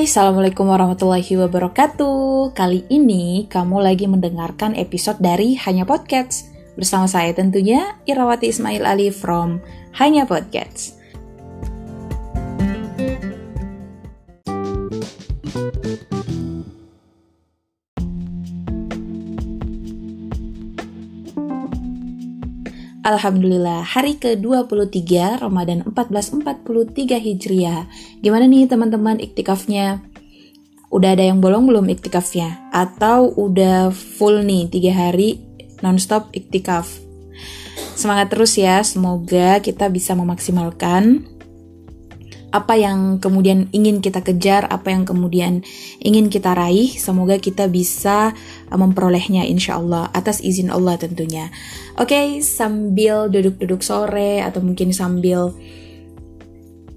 Hai, Assalamualaikum warahmatullahi wabarakatuh. Kali ini kamu lagi mendengarkan episode dari Hanya Podcast. Bersama saya tentunya Irawati Ismail Ali from Hanya Podcast. Alhamdulillah, hari ke-23 Ramadan 1443 Hijriah. Gimana nih teman-teman iktikafnya? Udah ada yang bolong belum iktikafnya? Atau udah full nih 3 hari nonstop iktikaf? Semangat terus ya, semoga kita bisa memaksimalkan apa yang kemudian ingin kita kejar, apa yang kemudian ingin kita raih, semoga kita bisa uh, memperolehnya insya Allah atas izin Allah tentunya. Oke, okay, sambil duduk-duduk sore atau mungkin sambil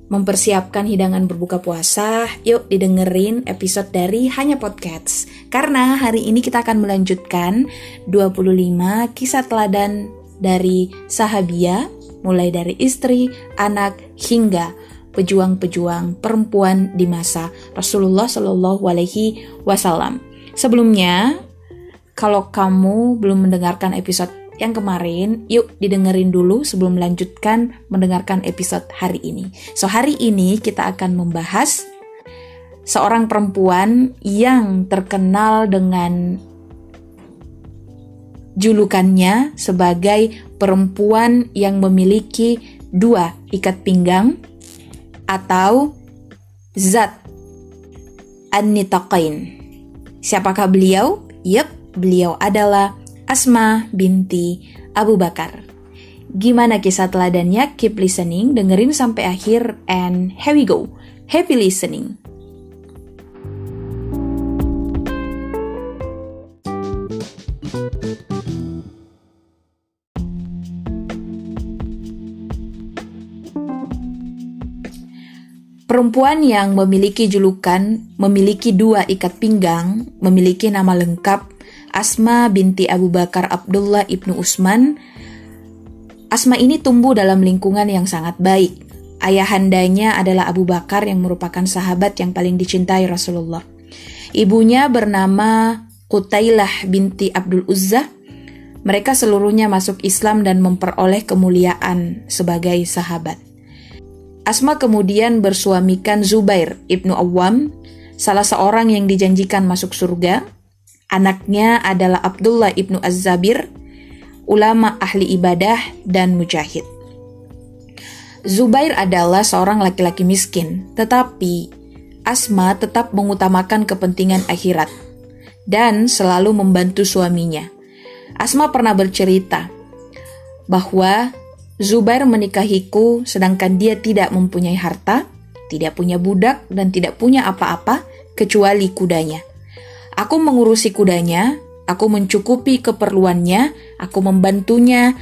mempersiapkan hidangan berbuka puasa, yuk didengerin episode dari Hanya Podcast. Karena hari ini kita akan melanjutkan 25 kisah teladan dari sahabia, mulai dari istri, anak, hingga pejuang-pejuang perempuan di masa Rasulullah Shallallahu Alaihi Wasallam. Sebelumnya, kalau kamu belum mendengarkan episode yang kemarin, yuk didengerin dulu sebelum melanjutkan mendengarkan episode hari ini. So, hari ini kita akan membahas seorang perempuan yang terkenal dengan julukannya sebagai perempuan yang memiliki dua ikat pinggang atau zat an-nitaqain. Siapakah beliau? Yep, beliau adalah Asma binti Abu Bakar. Gimana kisah teladannya? Keep listening, dengerin sampai akhir, and here we go. Happy listening. Perempuan yang memiliki julukan, memiliki dua ikat pinggang, memiliki nama lengkap Asma binti Abu Bakar Abdullah ibnu Usman. Asma ini tumbuh dalam lingkungan yang sangat baik. Ayahandanya adalah Abu Bakar yang merupakan sahabat yang paling dicintai Rasulullah. Ibunya bernama Qutailah binti Abdul Uzza. Mereka seluruhnya masuk Islam dan memperoleh kemuliaan sebagai sahabat. Asma kemudian bersuamikan Zubair ibnu Awam, salah seorang yang dijanjikan masuk surga. Anaknya adalah Abdullah ibnu Az-Zabir, ulama ahli ibadah dan mujahid. Zubair adalah seorang laki-laki miskin, tetapi Asma tetap mengutamakan kepentingan akhirat dan selalu membantu suaminya. Asma pernah bercerita bahwa Zubair menikahiku sedangkan dia tidak mempunyai harta, tidak punya budak, dan tidak punya apa-apa kecuali kudanya. Aku mengurusi kudanya, aku mencukupi keperluannya, aku membantunya,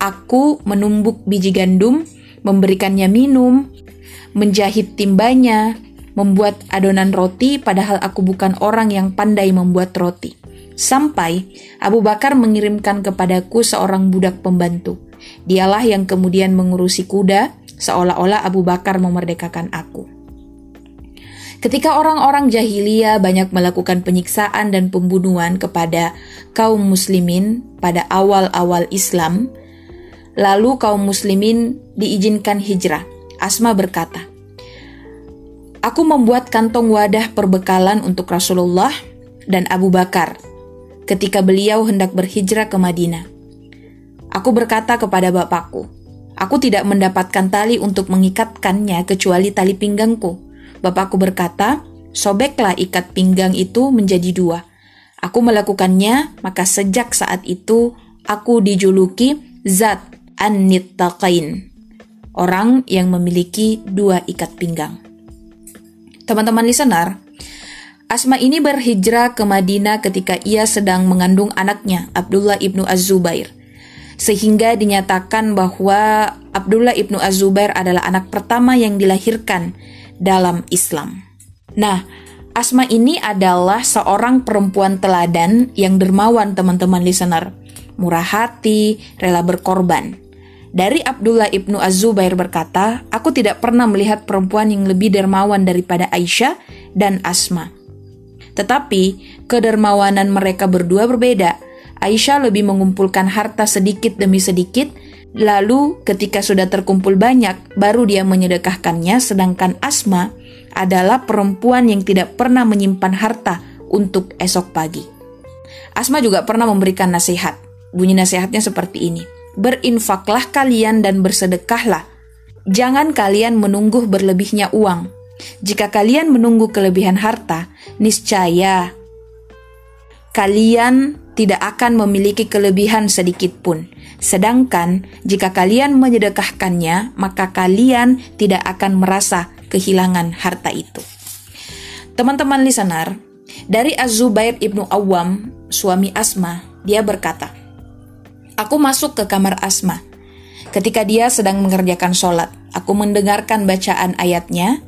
aku menumbuk biji gandum, memberikannya minum, menjahit timbanya, membuat adonan roti padahal aku bukan orang yang pandai membuat roti. Sampai Abu Bakar mengirimkan kepadaku seorang budak pembantu. Dialah yang kemudian mengurusi kuda, seolah-olah Abu Bakar memerdekakan aku. Ketika orang-orang jahiliyah banyak melakukan penyiksaan dan pembunuhan kepada kaum muslimin pada awal-awal Islam, lalu kaum muslimin diizinkan hijrah. Asma berkata, Aku membuat kantong wadah perbekalan untuk Rasulullah dan Abu Bakar ketika beliau hendak berhijrah ke Madinah. Aku berkata kepada bapakku, aku tidak mendapatkan tali untuk mengikatkannya kecuali tali pinggangku. Bapakku berkata, sobeklah ikat pinggang itu menjadi dua. Aku melakukannya, maka sejak saat itu aku dijuluki Zat An-Nittaqain, orang yang memiliki dua ikat pinggang. Teman-teman listener, Asma ini berhijrah ke Madinah ketika ia sedang mengandung anaknya, Abdullah ibnu Az-Zubair sehingga dinyatakan bahwa Abdullah ibnu Az-Zubair adalah anak pertama yang dilahirkan dalam Islam. Nah, Asma ini adalah seorang perempuan teladan yang dermawan teman-teman listener, murah hati, rela berkorban. Dari Abdullah ibnu Az-Zubair berkata, Aku tidak pernah melihat perempuan yang lebih dermawan daripada Aisyah dan Asma. Tetapi, kedermawanan mereka berdua berbeda. Aisyah lebih mengumpulkan harta sedikit demi sedikit, lalu ketika sudah terkumpul banyak, baru dia menyedekahkannya, sedangkan Asma adalah perempuan yang tidak pernah menyimpan harta untuk esok pagi. Asma juga pernah memberikan nasihat. Bunyi nasihatnya seperti ini berinfaklah kalian dan bersedekahlah. Jangan kalian menunggu berlebihnya uang. Jika kalian menunggu kelebihan harta, niscaya kalian tidak akan memiliki kelebihan sedikit pun. Sedangkan jika kalian menyedekahkannya, maka kalian tidak akan merasa kehilangan harta itu. Teman-teman listener, dari Az-Zubair ibnu Awam, suami Asma, dia berkata, Aku masuk ke kamar Asma. Ketika dia sedang mengerjakan sholat, aku mendengarkan bacaan ayatnya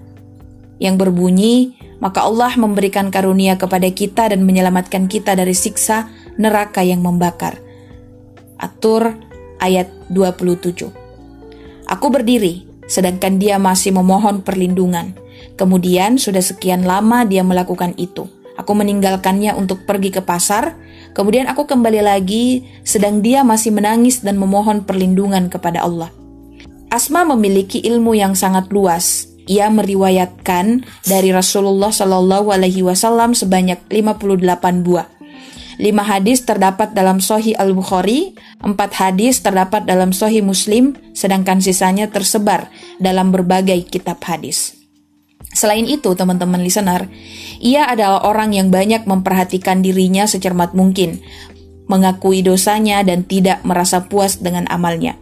yang berbunyi, maka Allah memberikan karunia kepada kita dan menyelamatkan kita dari siksa neraka yang membakar. Atur ayat 27. Aku berdiri, sedangkan dia masih memohon perlindungan. Kemudian sudah sekian lama dia melakukan itu. Aku meninggalkannya untuk pergi ke pasar, kemudian aku kembali lagi sedang dia masih menangis dan memohon perlindungan kepada Allah. Asma memiliki ilmu yang sangat luas. Ia meriwayatkan dari Rasulullah Shallallahu Alaihi Wasallam sebanyak 58 buah. Lima hadis terdapat dalam Sahih Al Bukhari, empat hadis terdapat dalam Sahih Muslim, sedangkan sisanya tersebar dalam berbagai kitab hadis. Selain itu, teman-teman listener, ia adalah orang yang banyak memperhatikan dirinya secermat mungkin, mengakui dosanya dan tidak merasa puas dengan amalnya.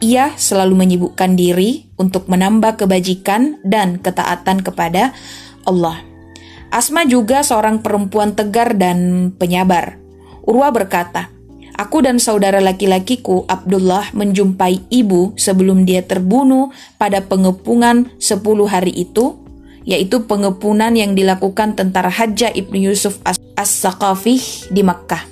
Ia selalu menyibukkan diri untuk menambah kebajikan dan ketaatan kepada Allah. Asma juga seorang perempuan tegar dan penyabar. Urwa berkata, Aku dan saudara laki-lakiku Abdullah menjumpai ibu sebelum dia terbunuh pada pengepungan 10 hari itu yaitu pengepunan yang dilakukan tentara Hajjah ibnu Yusuf As-Saqafih di Makkah.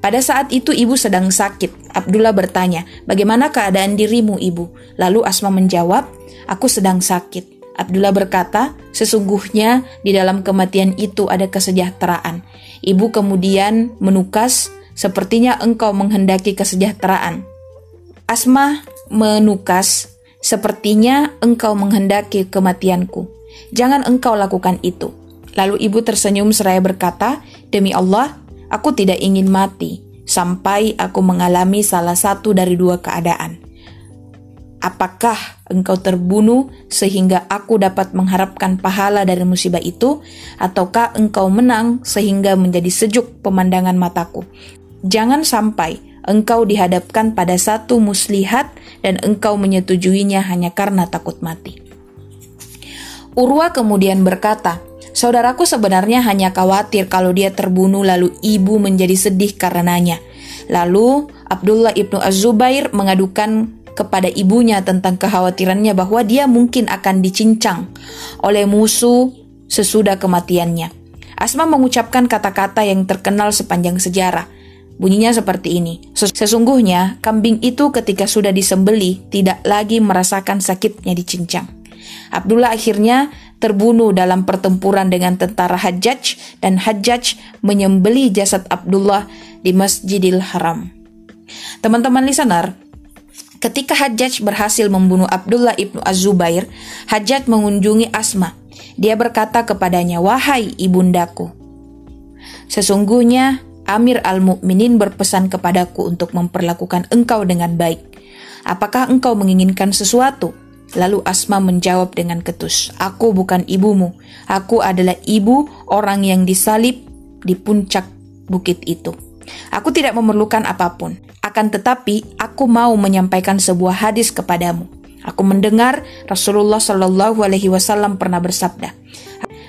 Pada saat itu ibu sedang sakit. Abdullah bertanya, bagaimana keadaan dirimu ibu? Lalu Asma menjawab, aku sedang sakit. Abdullah berkata, sesungguhnya di dalam kematian itu ada kesejahteraan. Ibu kemudian menukas, sepertinya engkau menghendaki kesejahteraan. Asma menukas, sepertinya engkau menghendaki kematianku. Jangan engkau lakukan itu. Lalu ibu tersenyum seraya berkata, Demi Allah, aku tidak ingin mati sampai aku mengalami salah satu dari dua keadaan. Apakah engkau terbunuh sehingga aku dapat mengharapkan pahala dari musibah itu, ataukah engkau menang sehingga menjadi sejuk pemandangan mataku? Jangan sampai engkau dihadapkan pada satu muslihat dan engkau menyetujuinya hanya karena takut mati. Urwa kemudian berkata, Saudaraku sebenarnya hanya khawatir kalau dia terbunuh lalu ibu menjadi sedih karenanya. Lalu Abdullah ibnu Az-Zubair mengadukan kepada ibunya tentang kekhawatirannya bahwa dia mungkin akan dicincang oleh musuh sesudah kematiannya. Asma mengucapkan kata-kata yang terkenal sepanjang sejarah. Bunyinya seperti ini. Sesungguhnya kambing itu ketika sudah disembeli tidak lagi merasakan sakitnya dicincang. Abdullah akhirnya terbunuh dalam pertempuran dengan tentara Hajjaj dan Hajjaj menyembeli jasad Abdullah di Masjidil Haram. Teman-teman listener, ketika Hajjaj berhasil membunuh Abdullah ibnu Az-Zubair, Hajjaj mengunjungi Asma. Dia berkata kepadanya, "Wahai ibundaku, sesungguhnya Amir al-Mu'minin berpesan kepadaku untuk memperlakukan engkau dengan baik. Apakah engkau menginginkan sesuatu?" Lalu Asma menjawab dengan ketus, "Aku bukan ibumu. Aku adalah ibu orang yang disalib di puncak bukit itu. Aku tidak memerlukan apa pun. Akan tetapi, aku mau menyampaikan sebuah hadis kepadamu. Aku mendengar Rasulullah Shallallahu Alaihi Wasallam pernah bersabda,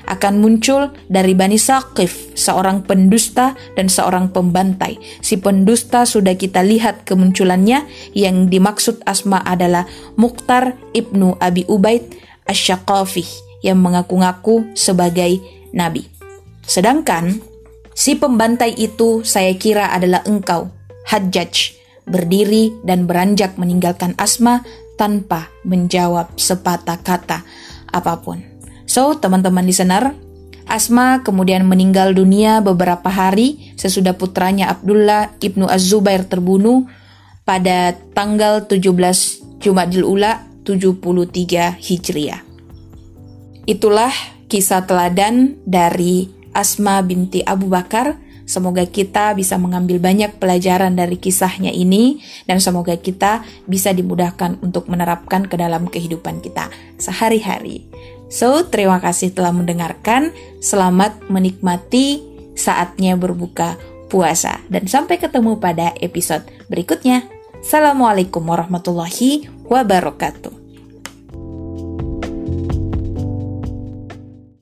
akan muncul dari Bani Saqif, seorang pendusta dan seorang pembantai. Si pendusta sudah kita lihat kemunculannya, yang dimaksud Asma adalah Mukhtar ibnu Abi Ubaid Asyaqafi yang mengaku-ngaku sebagai nabi. Sedangkan si pembantai itu saya kira adalah engkau, Hajjaj, berdiri dan beranjak meninggalkan Asma tanpa menjawab sepatah kata apa pun. So, teman-teman listener, Asma kemudian meninggal dunia beberapa hari sesudah putranya Abdullah ibnu Az-Zubair terbunuh pada tanggal 17 Jumadil Ula 73 Hijriah. Itulah kisah teladan dari Asma binti Abu Bakar Semoga kita bisa mengambil banyak pelajaran dari kisahnya ini dan semoga kita bisa dimudahkan untuk menerapkan ke dalam kehidupan kita sehari-hari. So, terima kasih telah mendengarkan. Selamat menikmati saatnya berbuka puasa dan sampai ketemu pada episode berikutnya. Assalamualaikum warahmatullahi wabarakatuh.